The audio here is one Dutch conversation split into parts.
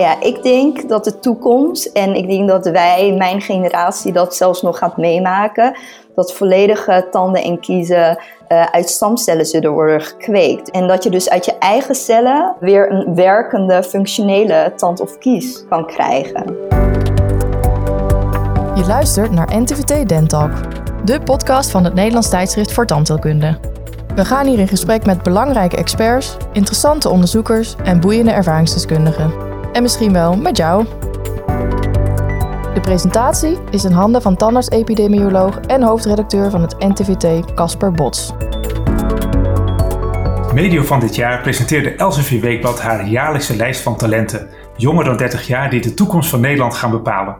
Ja, ik denk dat de toekomst, en ik denk dat wij, mijn generatie, dat zelfs nog gaat meemaken, dat volledige tanden en kiezen uh, uit stamcellen zullen worden gekweekt. En dat je dus uit je eigen cellen weer een werkende, functionele tand of kies kan krijgen. Je luistert naar NTVT Dentalk, de podcast van het Nederlands tijdschrift voor tandheelkunde. We gaan hier in gesprek met belangrijke experts, interessante onderzoekers en boeiende ervaringsdeskundigen. En misschien wel met jou. De presentatie is in handen van tandarts-epidemioloog en hoofdredacteur van het NTVT, Casper Bots. Medio van dit jaar presenteerde Elsevier Weekblad haar jaarlijkse lijst van talenten, jonger dan 30 jaar, die de toekomst van Nederland gaan bepalen.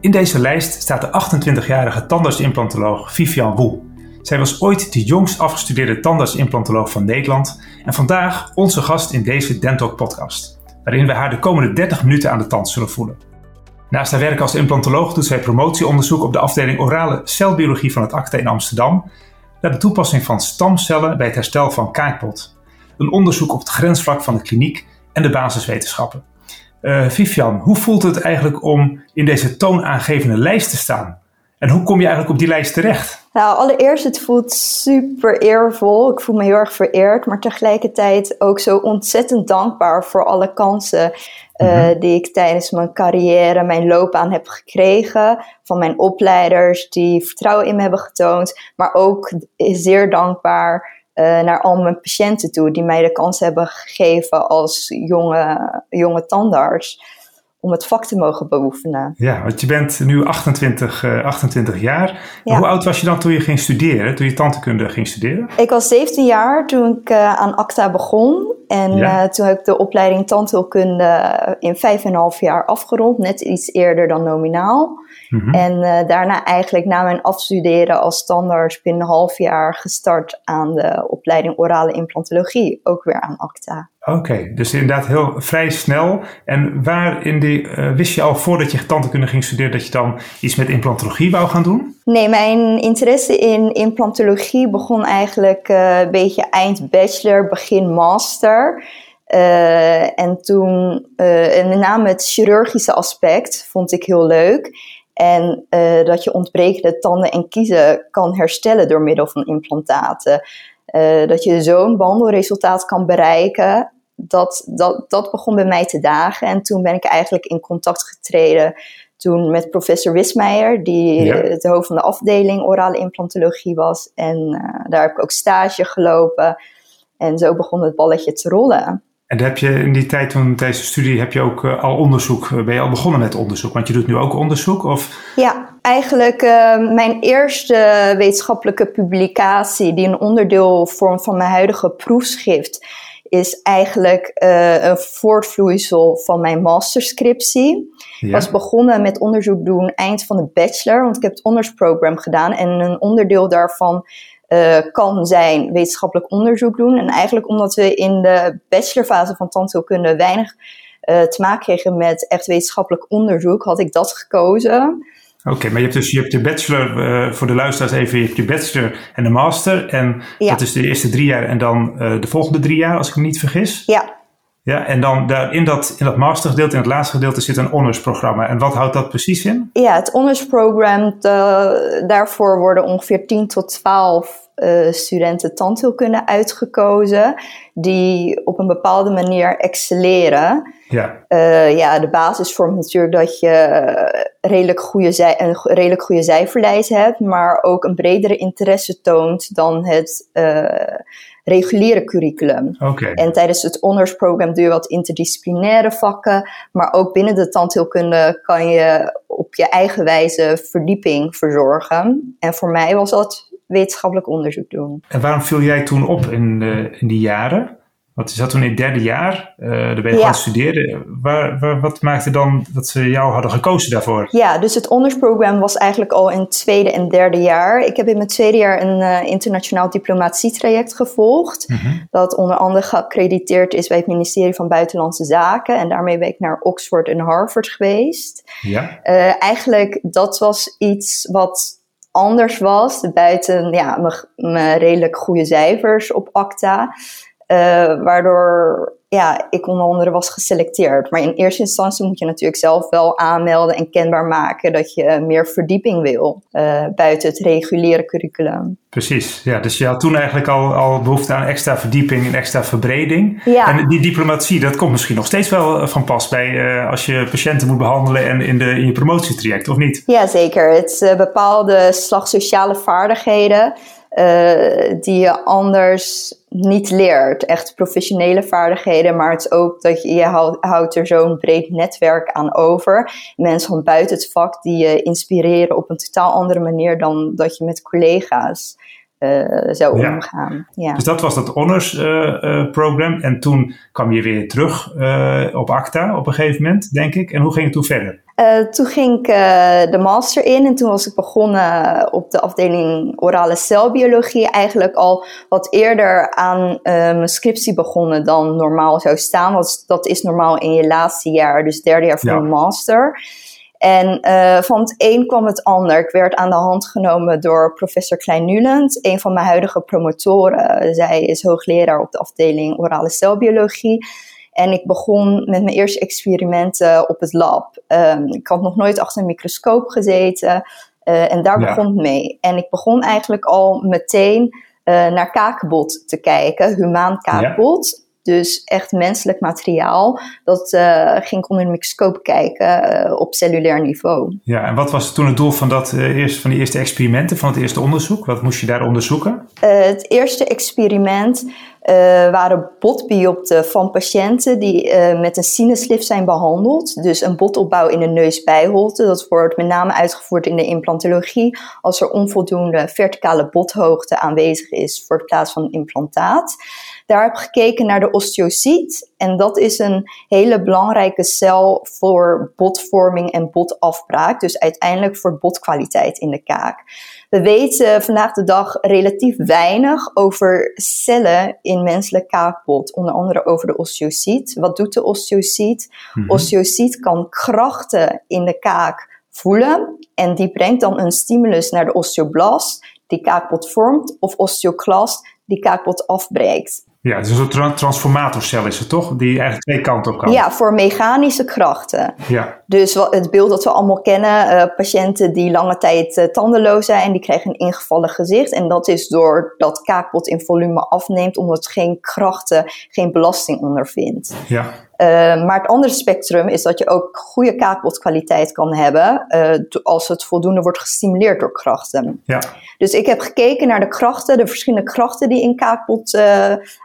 In deze lijst staat de 28-jarige tandartsimplantoloog Vivian Woel. Zij was ooit de jongst afgestudeerde tandartsimplantoloog van Nederland en vandaag onze gast in deze Dentalk podcast, waarin we haar de komende 30 minuten aan de tand zullen voelen. Naast haar werk als implantoloog doet zij promotieonderzoek op de afdeling orale celbiologie van het ACTA in Amsterdam naar de toepassing van stamcellen bij het herstel van kaakpot. Een onderzoek op het grensvlak van de kliniek en de basiswetenschappen. Uh, Vivian, hoe voelt het eigenlijk om in deze toonaangevende lijst te staan? En hoe kom je eigenlijk op die lijst terecht? Nou, allereerst, het voelt super eervol. Ik voel me heel erg vereerd, maar tegelijkertijd ook zo ontzettend dankbaar voor alle kansen uh, die ik tijdens mijn carrière, mijn loopbaan heb gekregen. Van mijn opleiders die vertrouwen in me hebben getoond. Maar ook zeer dankbaar uh, naar al mijn patiënten toe die mij de kans hebben gegeven als jonge, jonge tandarts om het vak te mogen beoefenen. Ja, want je bent nu 28, uh, 28 jaar. Hoe oud was je dan toen je ging studeren, toen je tandheelkunde ging studeren? Ik was 17 jaar toen ik uh, aan ACTA begon. En ja. uh, toen heb ik de opleiding tandheelkunde in 5,5 jaar afgerond, net iets eerder dan nominaal. Mm-hmm. En daarna eigenlijk na mijn afstuderen als standaard binnen een half jaar gestart aan de opleiding orale implantologie, ook weer aan ACTA. Oké, dus inderdaad heel vrij snel. En waar in die, uh, wist je al voordat je tandheelkunde ging studeren dat je dan iets met implantologie wou gaan doen? Nee, mijn interesse in implantologie begon eigenlijk uh, een beetje eind bachelor, begin master. Uh, en toen, en met name het chirurgische aspect vond ik heel leuk. En dat je ontbrekende tanden en kiezen kan herstellen door middel van implantaten. Uh, dat je zo'n behandelresultaat kan bereiken, dat, dat, dat begon bij mij te dagen. En toen ben ik eigenlijk in contact getreden toen met professor Wismeijer, die ja. het hoofd van de afdeling orale implantologie was. En uh, daar heb ik ook stage gelopen. En zo begon het balletje te rollen. En heb je in die tijd van deze studie heb je ook uh, al onderzoek, uh, ben je al begonnen met onderzoek? Want je doet nu ook onderzoek? Of? Ja, eigenlijk uh, mijn eerste wetenschappelijke publicatie, die een onderdeel vormt van mijn huidige proefschrift, is eigenlijk een voortvloeisel van mijn masterscriptie. Ja. Ik was begonnen met onderzoek doen eind van de bachelor, want ik heb het honorsprogram gedaan en een onderdeel daarvan uh, kan zijn wetenschappelijk onderzoek doen. En eigenlijk omdat we in de bachelorfase van tandheelkunde weinig uh, te maken kregen met echt wetenschappelijk onderzoek, had ik dat gekozen. Oké, okay, maar je hebt dus je hebt de bachelor, uh, voor de luisteraars even, je hebt je bachelor en de master. En ja. dat is de eerste drie jaar en dan de volgende drie jaar, als ik me niet vergis. Ja. Ja, en dan daar in, dat, in dat mastergedeelte, in het laatste gedeelte, zit een honorsprogramma. En wat houdt dat precies in? Ja, het honorsprogramma, daarvoor worden ongeveer 10 tot 12 uh, studenten tandheelkunde uitgekozen die op een bepaalde manier excelleren. Ja. Uh, ja, de basis vormt natuurlijk dat je redelijk goede zij, een redelijk goede cijferlijst hebt, maar ook een bredere interesse toont dan het uh, reguliere curriculum. Okay. En tijdens het honorsprogram doe je wat interdisciplinaire vakken, maar ook binnen de tandheelkunde kan je op je eigen wijze verdieping verzorgen. En voor mij was dat wetenschappelijk onderzoek doen. En waarom viel jij toen op in, uh, in die jaren? Want je zat toen in het derde jaar, uh, daar ben je ja. gaan studeren. Waar, waar, wat maakte dan dat ze jou hadden gekozen daarvoor? Ja, dus het honorsprogramma was eigenlijk al in het tweede en derde jaar. Ik heb in mijn tweede jaar een uh, internationaal diplomatietraject gevolgd. Mm -hmm. Dat onder andere geaccrediteerd is bij het ministerie van Buitenlandse Zaken. En daarmee ben ik naar Oxford en Harvard geweest. Ja. Uh, eigenlijk, dat was iets wat anders was, buiten ja, mijn redelijk goede cijfers op ACTA. Waardoor ja, ik onder andere was geselecteerd. Maar in eerste instantie moet je natuurlijk zelf wel aanmelden en kenbaar maken dat je meer verdieping wil uh, buiten het reguliere curriculum. Precies, ja. Dus je had toen eigenlijk al, al behoefte aan extra verdieping en extra verbreding. Ja. En die diplomatie, dat komt misschien nog steeds wel eh, van pas bij uh, als je patiënten moet behandelen en in, de, in je promotietraject, of niet? Ja, zeker. Het bepaalde slag sociale vaardigheden uh, die je anders niet leert. Echt professionele vaardigheden, maar het is ook dat je, je houdt, er zo'n breed netwerk aan over. Mensen van buiten het vak die je inspireren op een totaal andere manier dan dat je met collega's uh, zou ja. omgaan. Ja. Dus dat was dat honors uh, program. En toen kwam je weer terug op ACTA op een gegeven moment, denk ik. En hoe ging het toen verder? toen ging ik de master in en toen was ik begonnen op de afdeling orale celbiologie. Eigenlijk al wat eerder aan mijn scriptie begonnen dan normaal zou staan. Want dat is normaal in je laatste jaar, dus derde jaar van de master. En uh, van het een kwam het ander. Ik werd aan de hand genomen door professor Klein Nuland, een van mijn huidige promotoren. Zij is hoogleraar op de afdeling orale celbiologie. En ik begon met mijn eerste experimenten op het lab. Um, ik had nog nooit achter een microscoop gezeten. Uh, en daar begon het mee. En ik begon eigenlijk al meteen uh, naar kaakbot te kijken, humaan kaakbot. Dus echt menselijk materiaal. Dat uh, ging ik onder een microscoop kijken uh, op cellulair niveau. Ja, en wat was toen het doel van, dat, uh, eerst, van die eerste experimenten, van het eerste onderzoek? Wat moest je daar onderzoeken? het eerste experiment waren botbiopten van patiënten die met een sinuslift zijn behandeld. Dus een botopbouw in de neusbijholte. Dat wordt met name uitgevoerd in de implantologie als er onvoldoende verticale bothoogte aanwezig is voor het plaats van implantaat. Daar heb ik gekeken naar de osteocyt. En dat is een hele belangrijke cel voor botvorming en botafbraak. Dus uiteindelijk voor botkwaliteit in de kaak. We weten vandaag de dag relatief weinig over cellen in menselijk kaakbot. Onder andere over de osteocyt. Wat doet de osteocyt? Mm Osteocyt kan krachten in de kaak voelen. En die brengt dan een stimulus naar de osteoblast die kaakbot vormt. Of osteoclast die kaakbot afbreekt. Ja, het is een soort transformatorcel is het toch? Die eigenlijk twee kanten op kan. Ja, voor mechanische krachten. Ja. Dus het beeld dat we allemaal kennen, uh, patiënten die lange tijd uh, tandenloos zijn en die krijgen een ingevallen gezicht. En dat is doordat kaakbot in volume afneemt, omdat het geen krachten, geen belasting ondervindt. Ja. Uh, maar het andere spectrum is dat je ook goede kaakbotkwaliteit kan hebben als het voldoende wordt gestimuleerd door krachten. Ja. Dus ik heb gekeken naar de krachten, de verschillende krachten die in kaakbot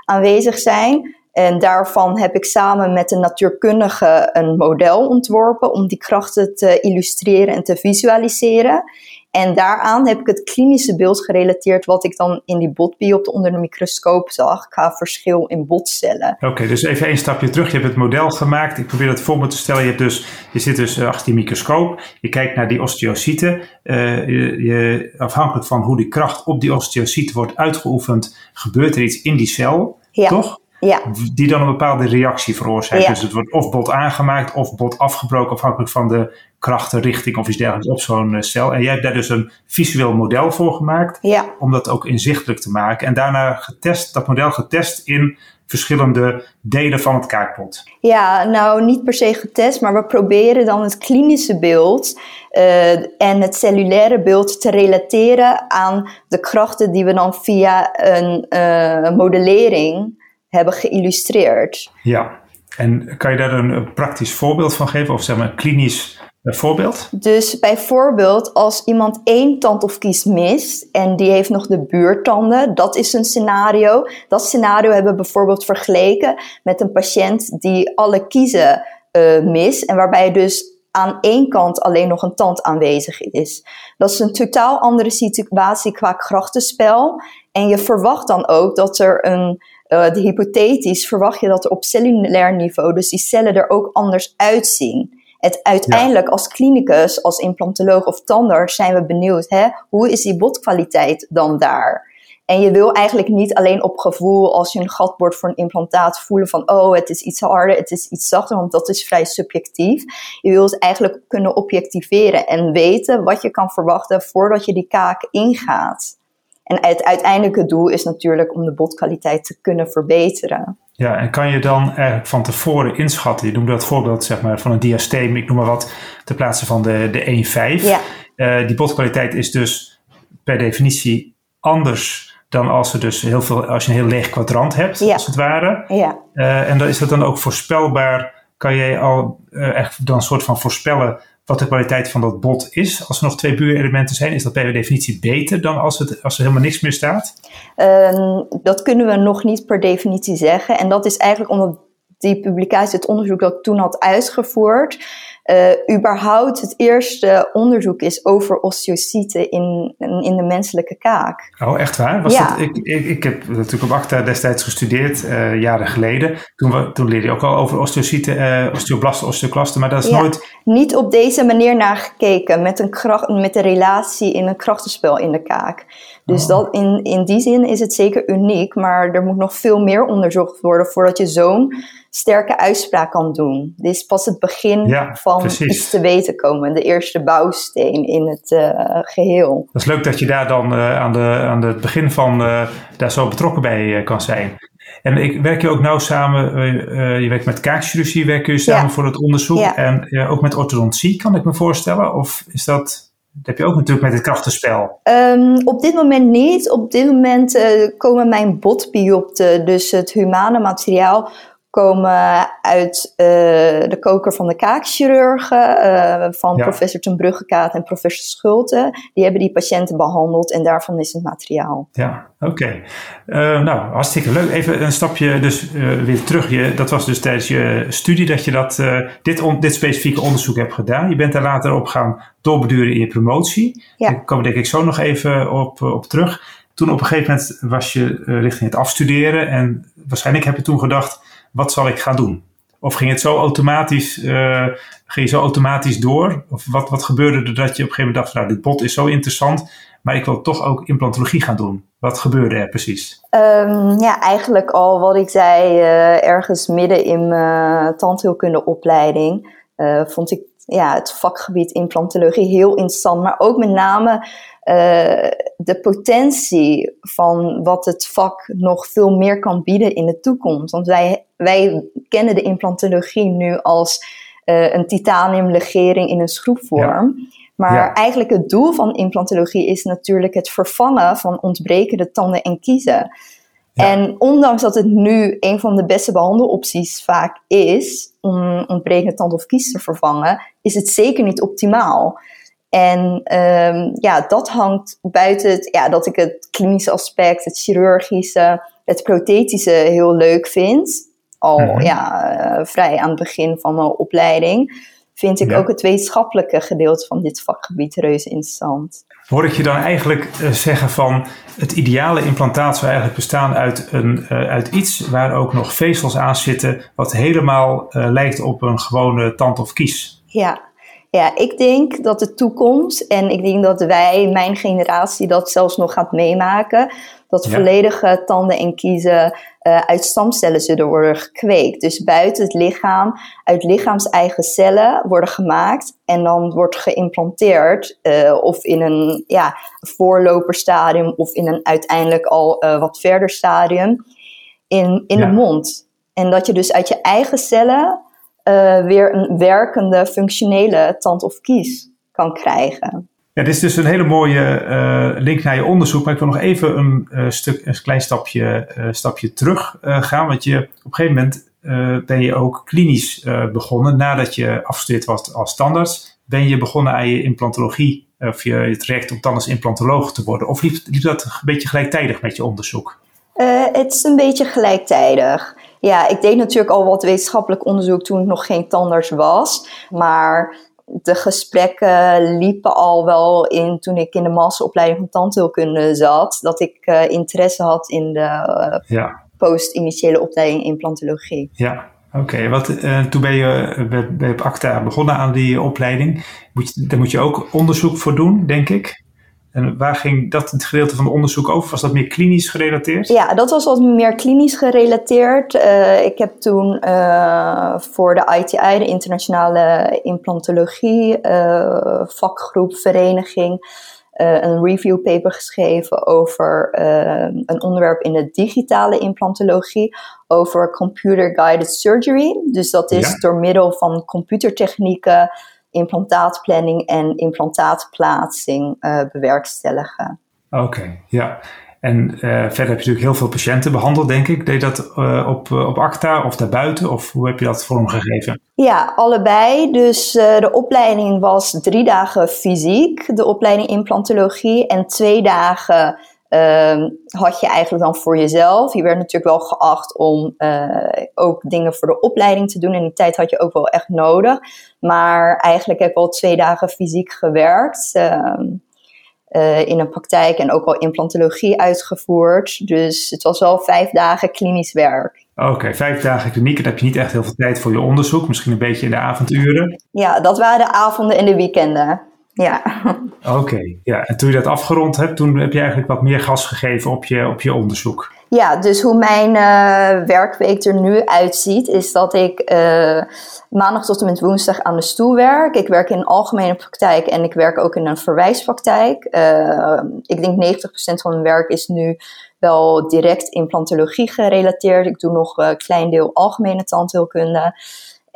aanwezig zijn. En daarvan heb ik samen met een natuurkundige een model ontworpen om die krachten te illustreren en te visualiseren. En daaraan heb ik het klinische beeld gerelateerd wat ik dan in die botbiopte onder de microscoop zag qua verschil in botcellen. Oké, dus even een stapje terug. Je hebt het model gemaakt. Ik probeer dat voor me te stellen. Je, hebt dus, je zit dus achter die microscoop. Je kijkt naar die osteocyten. Uh, je, je, afhankelijk van hoe die kracht op die osteocyten wordt uitgeoefend, gebeurt er iets in die cel. Ja. Toch? Ja. Die dan een bepaalde reactie veroorzaakt. Dus het wordt of bot aangemaakt of bot afgebroken, afhankelijk van de krachtenrichting of iets dergelijks op zo'n eh, cel. En jij hebt daar dus een visueel model voor gemaakt, ja. om dat ook inzichtelijk te maken. En daarna getest, dat model getest in verschillende delen van het kaakbot. Ja, nou niet per se getest, maar we proberen dan het klinische beeld uh, en het cellulaire beeld te relateren aan de krachten die we dan via een uh, modellering hebben geïllustreerd. Ja, en kan je daar een, praktisch voorbeeld van geven, of zeg maar een klinisch uh, voorbeeld? Dus bijvoorbeeld als iemand één tand of kies mist en die heeft nog de buurtanden, dat is een scenario. Dat scenario hebben we bijvoorbeeld vergeleken met een patiënt die alle kiezen uh, mist en waarbij dus aan één kant alleen nog een tand aanwezig is. Dat is een totaal andere situatie qua krachtenspel. En je verwacht dan ook dat er een uh, de hypothetisch verwacht je dat er op cellulair niveau, dus die cellen er ook anders uitzien. Het uiteindelijk als klinicus, als implantoloog of tandarts zijn we benieuwd, hè, hoe is die botkwaliteit dan daar? En je wil eigenlijk niet alleen op gevoel, als je een gat boort voor een implantaat, voelen van, oh, het is iets harder, het is iets zachter, want dat is vrij subjectief. Je wil het eigenlijk kunnen objectiveren en weten wat je kan verwachten voordat je die kaak ingaat. En het uiteindelijke doel is natuurlijk om de botkwaliteit te kunnen verbeteren. Ja, en kan je dan eigenlijk van tevoren inschatten, je noemde dat voorbeeld zeg maar, van een diasteem, ik noem maar wat, ter plaatse van de, de 1,5. Ja. Uh, die botkwaliteit is dus per definitie anders dan als, er dus heel veel, als je een heel leeg kwadrant hebt, Ja. als het ware. Ja. Uh, en dan is dat dan ook voorspelbaar, kan jij al uh, echt dan een soort van voorspellen wat de kwaliteit van dat bot is. Als er nog twee buurelementen zijn, is dat per definitie beter dan als, het, als er helemaal niks meer staat? Um, dat kunnen we nog niet per definitie zeggen. En dat is eigenlijk omdat die publicatie, het onderzoek dat ik toen had uitgevoerd, uh, überhaupt het eerste onderzoek is over osteocyten in, in de menselijke kaak. Oh, echt waar? Was Ja. dat, ik, ik, ik heb natuurlijk op ACTA destijds gestudeerd, uh, jaren geleden. Toen, we, toen leerde je ook al over osteocyten, uh, osteoblasten, osteoclasten, maar dat is Ja. nooit... Niet op deze manier naar gekeken, met, een kracht, met de relatie in een krachtenspel in de kaak. Dus Oh. dat in, in die zin is het zeker uniek, maar er moet nog veel meer onderzocht worden voordat je zo'n sterke uitspraak kan doen. Dit is pas het begin Ja, van precies. iets te weten komen, de eerste bouwsteen in het uh, geheel. Dat is leuk dat je daar dan uh, aan, de, aan het begin van uh, daar zo betrokken bij kan zijn. En ik werk je ook nauw samen, je werkt met kaakchirurgie, werk je samen Ja. voor het onderzoek. Ja. En ook met orthodontie, kan ik me voorstellen. Of is dat, dat heb je ook natuurlijk met het krachtenspel. Um, op dit moment niet. Op dit moment uh, komen mijn botbiopten, dus het humane materiaal, komen uit uh, de koker van de kaakchirurgen, uh, van Ja. professor ten Bruggekaat en professor Schulte. Die hebben die patiënten behandeld en daarvan is het materiaal. Ja, oké. Uh, nou, hartstikke leuk. Even een stapje dus weer terug. Je, dat was dus tijdens je studie dat je dat, dit, on, dit specifieke onderzoek hebt gedaan. Je bent daar later op gaan doorbeduren in je promotie. Ja. Daar komen denk ik zo nog even op, op terug. Toen op een gegeven moment was je richting het afstuderen en waarschijnlijk heb je toen gedacht, wat zal ik gaan doen? Of ging het zo automatisch, uh, ging je zo automatisch door? Of wat, wat gebeurde er dat je op een gegeven moment dacht, nou dit bot is zo interessant, maar ik wil toch ook implantologie gaan doen? Wat gebeurde er precies? Um, ja, eigenlijk al wat ik zei, uh, ergens midden in mijn tandheelkundeopleiding uh, vond ik ja, het vakgebied implantologie heel interessant, maar ook met name uh, de potentie van wat het vak nog veel meer kan bieden in de toekomst. Want wij, wij kennen de implantologie nu als uh, een titaniumlegering in een schroefvorm. Ja. Maar Ja. eigenlijk het doel van implantologie is natuurlijk het vervangen van ontbrekende tanden en kiezen. Ja. En ondanks dat het nu een van de beste behandelopties vaak is om ontbrekende tand of kies te vervangen, is het zeker niet optimaal. En um, ja, dat hangt buiten het, ja, dat ik het klinische aspect, het chirurgische, het prothetische heel leuk vind. Al Mhm. ja, uh, vrij aan het begin van mijn opleiding. Vind ik Ja. ook het wetenschappelijke gedeelte van dit vakgebied reuze interessant. Hoor ik je dan eigenlijk uh, zeggen van het ideale implantaat zou eigenlijk bestaan uit, een, uh, uit iets waar ook nog vezels aan zitten, wat helemaal uh, lijkt op een gewone tand of kies. Ja. Ja, ik denk dat de toekomst, en ik denk dat wij, mijn generatie, dat zelfs nog gaat meemaken, dat Ja. volledige tanden en kiezen uh, uit stamcellen zullen worden gekweekt. Dus buiten het lichaam, uit lichaams-eigen cellen worden gemaakt en dan wordt geïmplanteerd uh, of in een ja, voorloperstadium of in een uiteindelijk al uh, wat verder stadium in, in Ja. de mond. En dat je dus uit je eigen cellen uh, weer een werkende, functionele tand of kies kan krijgen. Ja, dit is dus een hele mooie uh, link naar je onderzoek, maar ik wil nog even een, uh, stuk, een klein stapje, uh, stapje terug gaan. Want je, op een gegeven moment ben je ook klinisch begonnen, nadat je afgestudeerd was als tandarts, ben je begonnen aan je implantologie, of je, je traject om tandarts-implantoloog te worden. Of liep, liep dat een beetje gelijktijdig met je onderzoek? het is een beetje gelijktijdig. Ja, ik deed natuurlijk al wat wetenschappelijk onderzoek toen ik nog geen tandarts was. Maar de gesprekken liepen al wel in toen ik in de masteropleiding van tandheelkunde zat. Dat ik uh, interesse had in de uh, ja. post-initiële opleiding implantologie. Ja, oké. Okay. Wat uh, toen ben je bij, op ACTA begonnen aan die opleiding. Moet je, daar moet je ook onderzoek voor doen, denk ik. En waar ging dat het gedeelte van het onderzoek over? Was dat meer klinisch gerelateerd? Ja, dat was wat meer klinisch gerelateerd. Uh, ik heb toen uh, voor de ITI, de Internationale Implantologie uh, vakgroep, vereniging, een review paper geschreven over een onderwerp in de digitale implantologie, over computer guided surgery. Dus dat is door middel van computertechnieken implantaatplanning en implantaatplaatsing bewerkstelligen. Oké, ja. En uh, verder heb je natuurlijk heel veel patiënten behandeld, denk ik. Deed dat uh, op, op ACTA of daarbuiten? Of hoe heb je dat vormgegeven? Ja, allebei. Dus de opleiding was drie dagen fysiek, de opleiding implantologie. En twee dagen ehm, had je eigenlijk dan voor jezelf. Je werd natuurlijk wel geacht om ook dingen voor de opleiding te doen. En die tijd had je ook wel echt nodig. Maar eigenlijk heb ik al twee dagen fysiek gewerkt. Ehm, uh, in een praktijk en ook al implantologie uitgevoerd. Dus het was wel vijf dagen klinisch werk. Oké, vijf dagen kliniek. Dan heb je niet echt heel veel tijd voor je onderzoek. Misschien een beetje in de avonduren. Ja, dat waren de avonden en de weekenden. Ja. Oké, ja. En toen je dat afgerond hebt, toen heb je eigenlijk wat meer gas gegeven op je, op je onderzoek. Ja, dus hoe mijn uh, werkweek er nu uitziet, is dat ik uh, maandag tot en met woensdag aan de stoel werk. Ik werk in een algemene praktijk en ik werk ook in een verwijspraktijk. Uh, ik denk 90% van mijn werk is nu wel direct implantologie gerelateerd. Ik doe nog een klein deel algemene tandheelkunde.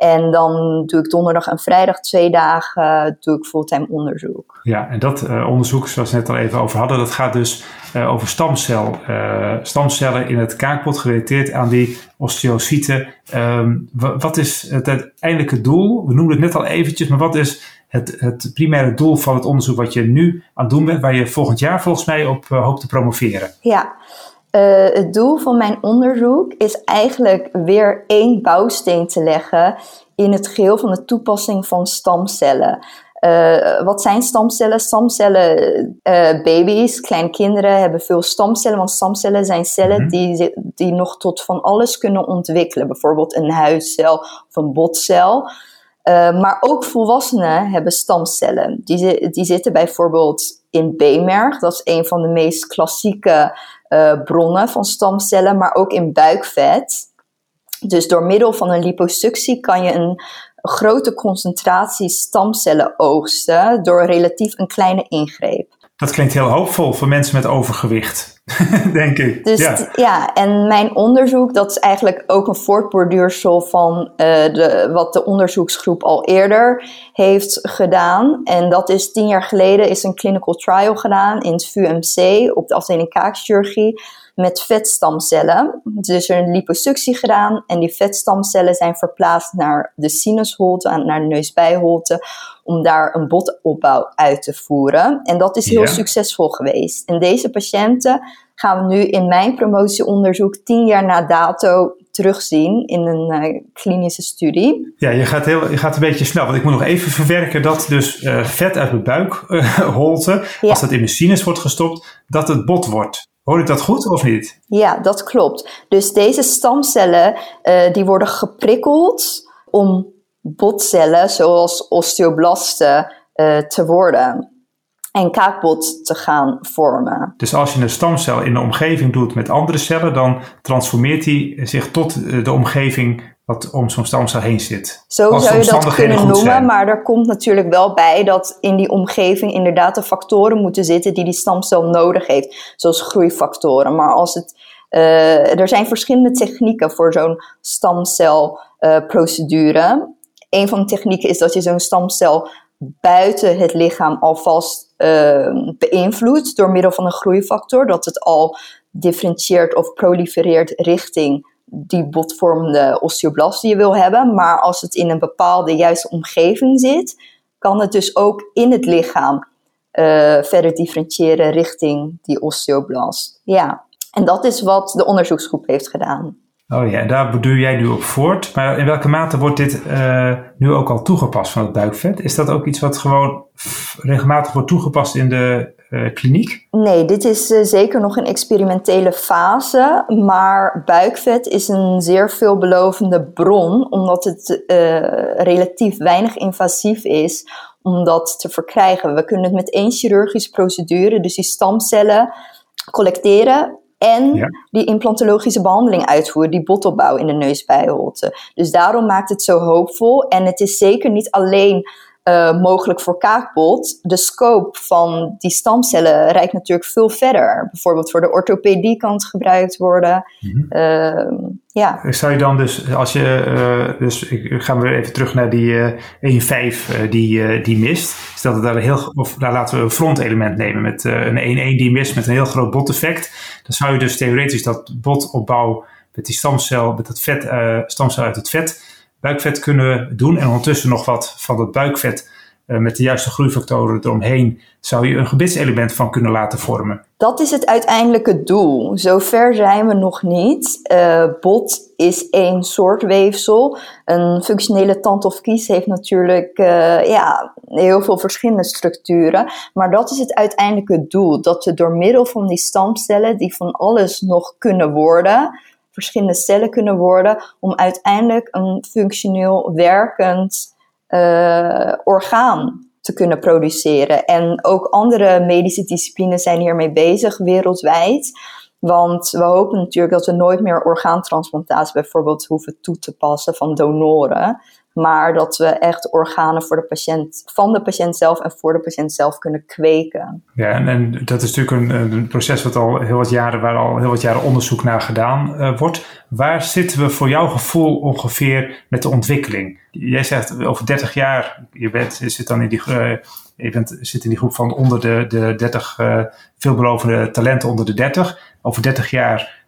En dan doe ik donderdag en vrijdag twee dagen doe ik fulltime onderzoek. Ja, en dat uh, onderzoek, zoals we net al even over hadden, dat gaat dus uh, over stamcel, uh, stamcellen in het kaakpot gerelateerd aan die osteocyten. Um, wat is het uiteindelijke doel? We noemden het net al eventjes, maar wat is het, het primaire doel van het onderzoek wat je nu aan het doen bent, waar je volgend jaar volgens mij op hoopt te promoveren? Ja, uh, het doel van mijn onderzoek is eigenlijk weer één bouwsteen te leggen in het geheel van de toepassing van stamcellen. Uh, wat zijn stamcellen? Stamcellen, uh, baby's, kleine kinderen hebben veel stamcellen, want stamcellen zijn cellen mm -hmm. die, die nog tot van alles kunnen ontwikkelen. Bijvoorbeeld een huidcel of een botcel. Uh, maar ook volwassenen hebben stamcellen. Die, die zitten bijvoorbeeld in beenmerg, dat is een van de meest klassieke uh, bronnen van stamcellen, maar ook in buikvet. Dus door middel van een liposuctie kan je een grote concentratie stamcellen oogsten door relatief een kleine ingreep. Dat klinkt heel hoopvol voor mensen met overgewicht, denk ik. Dus ja. ja. en mijn onderzoek, dat is eigenlijk ook een voortborduursel van uh, de, wat de onderzoeksgroep al eerder heeft gedaan. En dat is tien jaar geleden is een clinical trial gedaan in het VUMC op de afdeling kaakchirurgie met vetstamcellen. Dus er een liposuctie gedaan en die vetstamcellen zijn verplaatst naar de sinusholte, naar de neusbijholte, om daar een botopbouw uit te voeren. En dat is heel succesvol geweest. En deze patiënten gaan we nu in mijn promotieonderzoek tien jaar na dato terugzien in een uh, klinische studie. Ja, je gaat, heel, je gaat een beetje snel, want ik moet nog even verwerken dat dus uh, vet uit mijn buikholte, uh, ja. als dat in mijn sinus wordt gestopt, dat het bot wordt. Hoor ik dat goed of niet? Ja, dat klopt. Dus deze stamcellen uh, die worden geprikkeld om botcellen zoals osteoblasten uh, te worden en kaakbot te gaan vormen. Dus als je een stamcel in de omgeving doet met andere cellen, dan transformeert die zich tot de omgeving wat om zo'n stamcel heen zit. Zo zou je dat kunnen noemen, zijn. maar er komt natuurlijk wel bij dat in die omgeving inderdaad de factoren moeten zitten die die stamcel nodig heeft, zoals groeifactoren. Maar als het, uh, er zijn verschillende technieken voor zo'n stamcelprocedure. Uh, een van de technieken is dat je zo'n stamcel buiten het lichaam alvast uh, beïnvloedt door middel van een groeifactor, dat het al differentieert of prolifereert richting die botvormende osteoblast die je wil hebben. Maar als het in een bepaalde juiste omgeving zit, kan het dus ook in het lichaam uh, verder differentiëren richting die osteoblast. Ja, en dat is wat de onderzoeksgroep heeft gedaan. Oh ja, en daar doe jij nu op voort. Maar in welke mate wordt dit uh, nu ook al toegepast van het buikvet? Is dat ook iets wat gewoon regelmatig wordt toegepast in de uh, kliniek? Nee, dit is uh, zeker nog een experimentele fase. Maar buikvet is een zeer veelbelovende bron, omdat het relatief weinig invasief is om dat te verkrijgen. We kunnen het met één chirurgische procedure, dus die stamcellen, collecteren en ja. die implantologische behandeling uitvoeren, die botopbouw in de neusbijholte. Dus daarom maakt het zo hoopvol. En het is zeker niet alleen uh, mogelijk voor kaakbot. De scope van die stamcellen reikt natuurlijk veel verder. Bijvoorbeeld voor de orthopedie kan het gebruikt worden. Mm ja. Zou je dan dus, als je, uh, dus ik ga weer even terug naar die uh, 1-5 die, die mist. Stel dat daar een heel, of daar laten we een frontelement nemen met een 1-1 die mist met een heel groot boteffect. Dan zou je dus theoretisch dat botopbouw met die stamcel, met dat vet, stamcel uit het vet, buikvet kunnen doen. En ondertussen nog wat van dat buikvet uh, met de juiste groeifactoren eromheen, zou je een gebitselement van kunnen laten vormen. Dat is het uiteindelijke doel. Zover zijn we nog niet. Uh, bot is één soort weefsel. Een functionele tand of kies heeft natuurlijk uh, ja, heel veel verschillende structuren. Maar dat is het uiteindelijke doel. Dat we door middel van die stamcellen, die van alles nog kunnen worden, verschillende cellen kunnen worden om uiteindelijk een functioneel werkend uh, orgaan te kunnen produceren. En ook andere medische disciplines zijn hiermee bezig wereldwijd. Want we hopen natuurlijk dat we nooit meer orgaantransplantatie bijvoorbeeld hoeven toe te passen van donoren maar dat we echt organen voor de patiënt, van de patiënt zelf en voor de patiënt zelf kunnen kweken. Ja, en, dat is natuurlijk een, een, proces wat al heel wat jaren, waar al heel wat jaren onderzoek naar gedaan uh, wordt. Waar zitten we voor jouw gevoel ongeveer met de ontwikkeling? Jij zegt over 30 jaar, je, bent, zit dan in die, uh, je bent, zit in die groep van onder de, de 30 uh, eh, veelbelovende talenten onder de 30. Over 30 jaar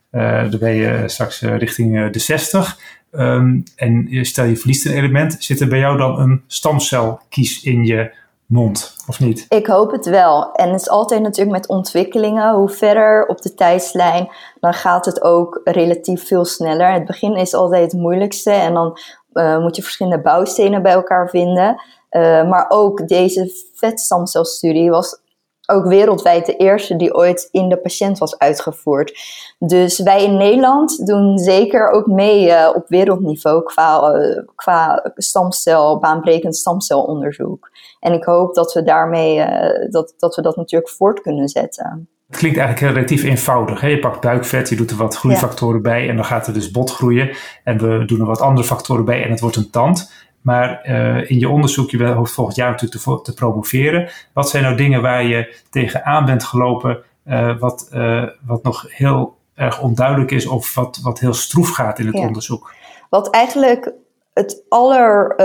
dan ben je straks richting de 60. Um, en stel je verliest een element, zit er bij jou dan een stamcelkies in je mond, of niet? Ik hoop het wel. En het is altijd natuurlijk met ontwikkelingen. Hoe verder op de tijdslijn, dan gaat het ook relatief veel sneller. Het begin is altijd het moeilijkste en dan uh, moet je verschillende bouwstenen bij elkaar vinden. Uh, maar ook deze vetstamcelstudie was ook wereldwijd de eerste die ooit in de patiënt was uitgevoerd. Dus wij in Nederland doen zeker ook mee uh, op wereldniveau qua, uh, qua stamcel, baanbrekend stamcelonderzoek. En ik hoop dat we daarmee uh, dat, dat we dat natuurlijk voort kunnen zetten. Het klinkt eigenlijk relatief eenvoudig. Hè? Je pakt buikvet, je doet er wat groeifactoren ja. bij en dan gaat er dus bot groeien. En we doen er wat andere factoren bij en het wordt een tand. Maar uh, in je onderzoek, je hoopt volgend jaar natuurlijk te, te, promoveren. Wat zijn nou dingen waar je tegenaan bent gelopen, uh, wat, uh, wat nog heel erg onduidelijk is of wat, wat heel stroef gaat in het ja. onderzoek? Wat eigenlijk het aller,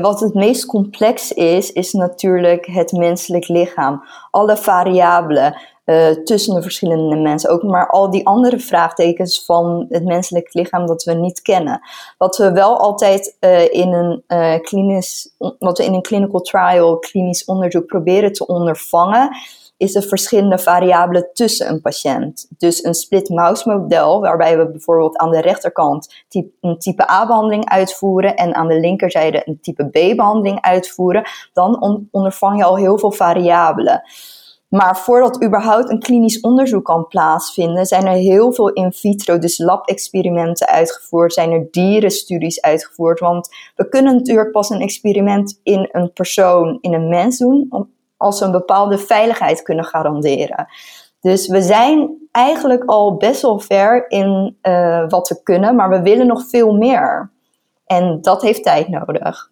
wat het meest complex is, is natuurlijk het menselijk lichaam. Alle variabelen. Uh, tussen de verschillende mensen. Ook maar al die andere vraagtekens van het menselijk lichaam dat we niet kennen. Wat we wel altijd uh, in een uh, klinisch, wat we in een clinical trial, klinisch onderzoek proberen te ondervangen, is de verschillende variabelen tussen een patiënt. Dus een split mouse model, waarbij we bijvoorbeeld aan de rechterkant een type A-behandeling uitvoeren en aan de linkerzijde een type B-behandeling uitvoeren, dan on ondervang je al heel veel variabelen. Maar voordat überhaupt een klinisch onderzoek kan plaatsvinden, zijn er heel veel in vitro, dus lab-experimenten uitgevoerd, zijn er dierenstudies uitgevoerd. Want we kunnen natuurlijk pas een experiment in een persoon, in een mens doen, als we een bepaalde veiligheid kunnen garanderen. Dus we zijn eigenlijk al best wel ver in uh, wat we kunnen, maar we willen nog veel meer. En dat heeft tijd nodig.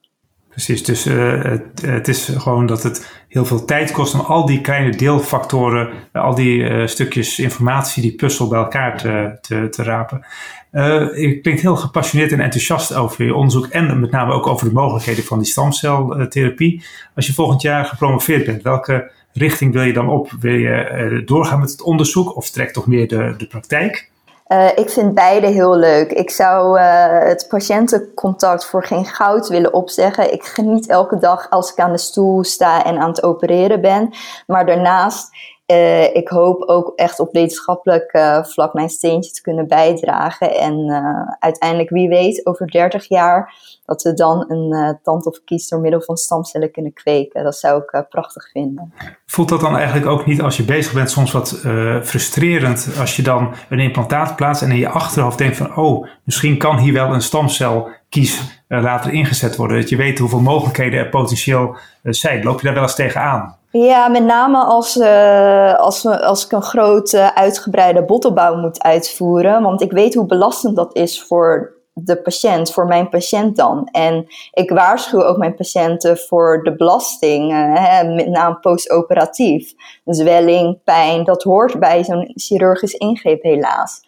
Precies, dus uh, het, het, is gewoon dat het heel veel tijd kost om al die kleine deelfactoren, al die uh, stukjes informatie, die puzzel bij elkaar te, te, te rapen. Uh, je klinkt heel gepassioneerd en enthousiast over je onderzoek en met name ook over de mogelijkheden van die stamceltherapie. Als je volgend jaar gepromoveerd bent, welke richting wil je dan op? Wil je doorgaan met het onderzoek of trekt toch meer de, de praktijk? Uh, ik vind beide heel leuk. Ik zou uh, het patiëntencontact voor geen goud willen opzeggen. Ik geniet elke dag als ik aan de stoel sta en aan het opereren ben. Maar daarnaast uh, ik hoop ook echt op wetenschappelijk uh, vlak mijn steentje te kunnen bijdragen. En uh, uiteindelijk, wie weet, over 30 jaar, dat we dan een tand of kies door middel van stamcellen kunnen kweken. Dat zou ik prachtig vinden. Voelt dat dan eigenlijk ook niet als je bezig bent soms wat frustrerend als je dan een implantaat plaatst en in je achterhoofd denkt van oh, misschien kan hier wel een stamcel kies later ingezet worden. Dat je weet hoeveel mogelijkheden er potentieel zijn. Loop je daar wel eens tegenaan? Ja, met name als, uh, als, als ik een grote uitgebreide bottelbouw moet uitvoeren. Want ik weet hoe belastend dat is voor de patiënt, voor mijn patiënt dan. En ik waarschuw ook mijn patiënten voor de belasting, uh, met name postoperatief. Zwelling, pijn, dat hoort bij zo'n chirurgisch ingreep helaas.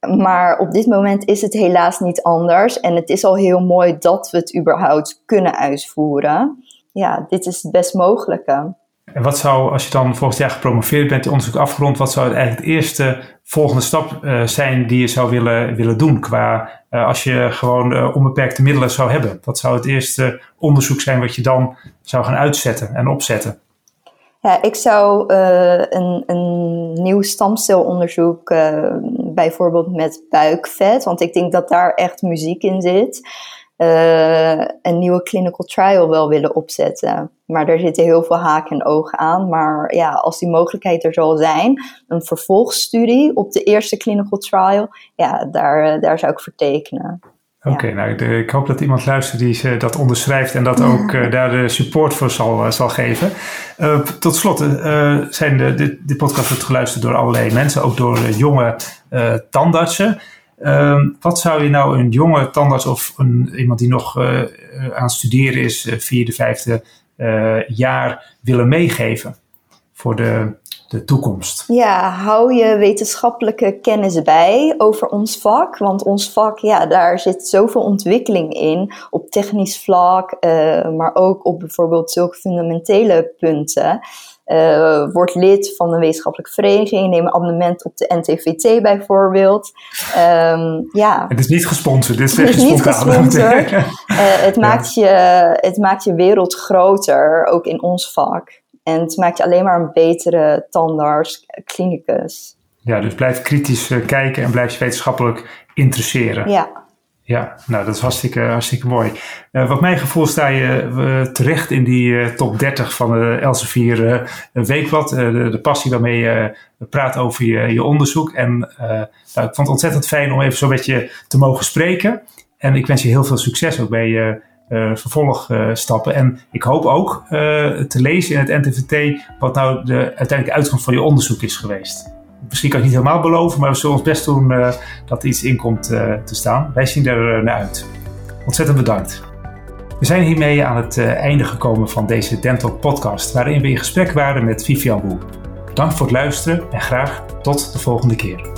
Maar op dit moment is het helaas niet anders. En het is al heel mooi dat we het überhaupt kunnen uitvoeren. Ja, dit is het best mogelijke. En wat zou, als je dan volgend jaar gepromoveerd bent, je onderzoek afgerond, wat zou eigenlijk de eerste volgende stap uh, zijn die je zou willen, willen doen? Qua uh, als je gewoon uh, onbeperkte middelen zou hebben. Wat zou het eerste onderzoek zijn wat je dan zou gaan uitzetten en opzetten? Ja, ik zou een, een nieuw stamcelonderzoek, bijvoorbeeld met buikvet, want ik denk dat daar echt muziek in zit. Uh, een nieuwe clinical trial wel willen opzetten. Maar daar zitten heel veel haken en ogen aan. Maar ja, als die mogelijkheid er zal zijn, een vervolgstudie op de eerste clinical trial, ja, daar, eh, daar zou ik voor tekenen. Oké, nou ik hoop dat iemand luistert die dat onderschrijft en dat ook uh, daar de support voor zal, uh, zal geven. Uh, tot slot zijn de, dit, dit podcast wordt geluisterd door allerlei mensen, ook door jonge tandartsen. Ehm, wat zou je nou een jonge tandarts of een, iemand die nog uh, aan studeren is, uh, vierde, vijfde jaar, willen meegeven voor de, de toekomst? Ja, hou je wetenschappelijke kennis bij over ons vak. Want ons vak, ja, daar zit zoveel ontwikkeling in. Op technisch vlak, maar ook op bijvoorbeeld zulke fundamentele punten. Uh, word lid van een wetenschappelijke vereniging. Neem een abonnement op de NTVT bijvoorbeeld. Um, ja. Het is niet gesponsord, dit is, het is niet gesponsord. uh, het, maakt je, het maakt je wereld groter, ook in ons vak. En het maakt je alleen maar een betere tandarts, clinicus. Ja, dus blijf kritisch uh, kijken en blijf je wetenschappelijk interesseren. Ja. Ja, nou dat is hartstikke, hartstikke mooi. Uh, wat mijn gevoel sta je uh, terecht in die uh, top 30 van de Elsevier Weekblad. De, de, passie waarmee je praat over je, je onderzoek. En nou, ik vond het ontzettend fijn om even zo met je te mogen spreken. En ik wens je heel veel succes ook bij je vervolgstappen. en ik hoop ook te lezen in het NTVT wat nou de uiteindelijke uitkomst van je onderzoek is geweest misschien kan ik niet helemaal beloven, maar we zullen ons best doen uh, dat er iets in komt uh, te staan. Wij zien er uh, naar uit. Ontzettend bedankt. We zijn hiermee aan het einde gekomen van deze Dental podcast, waarin we in gesprek waren met Vivian Woe. Dank voor het luisteren en graag tot de volgende keer.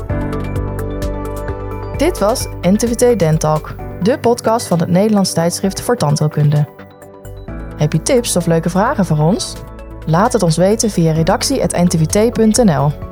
Dit was NTVT Dentalk, de podcast van het Nederlands tijdschrift voor tandheelkunde. Heb je tips of leuke vragen voor ons? Laat het ons weten via redactie.ntvt.nl.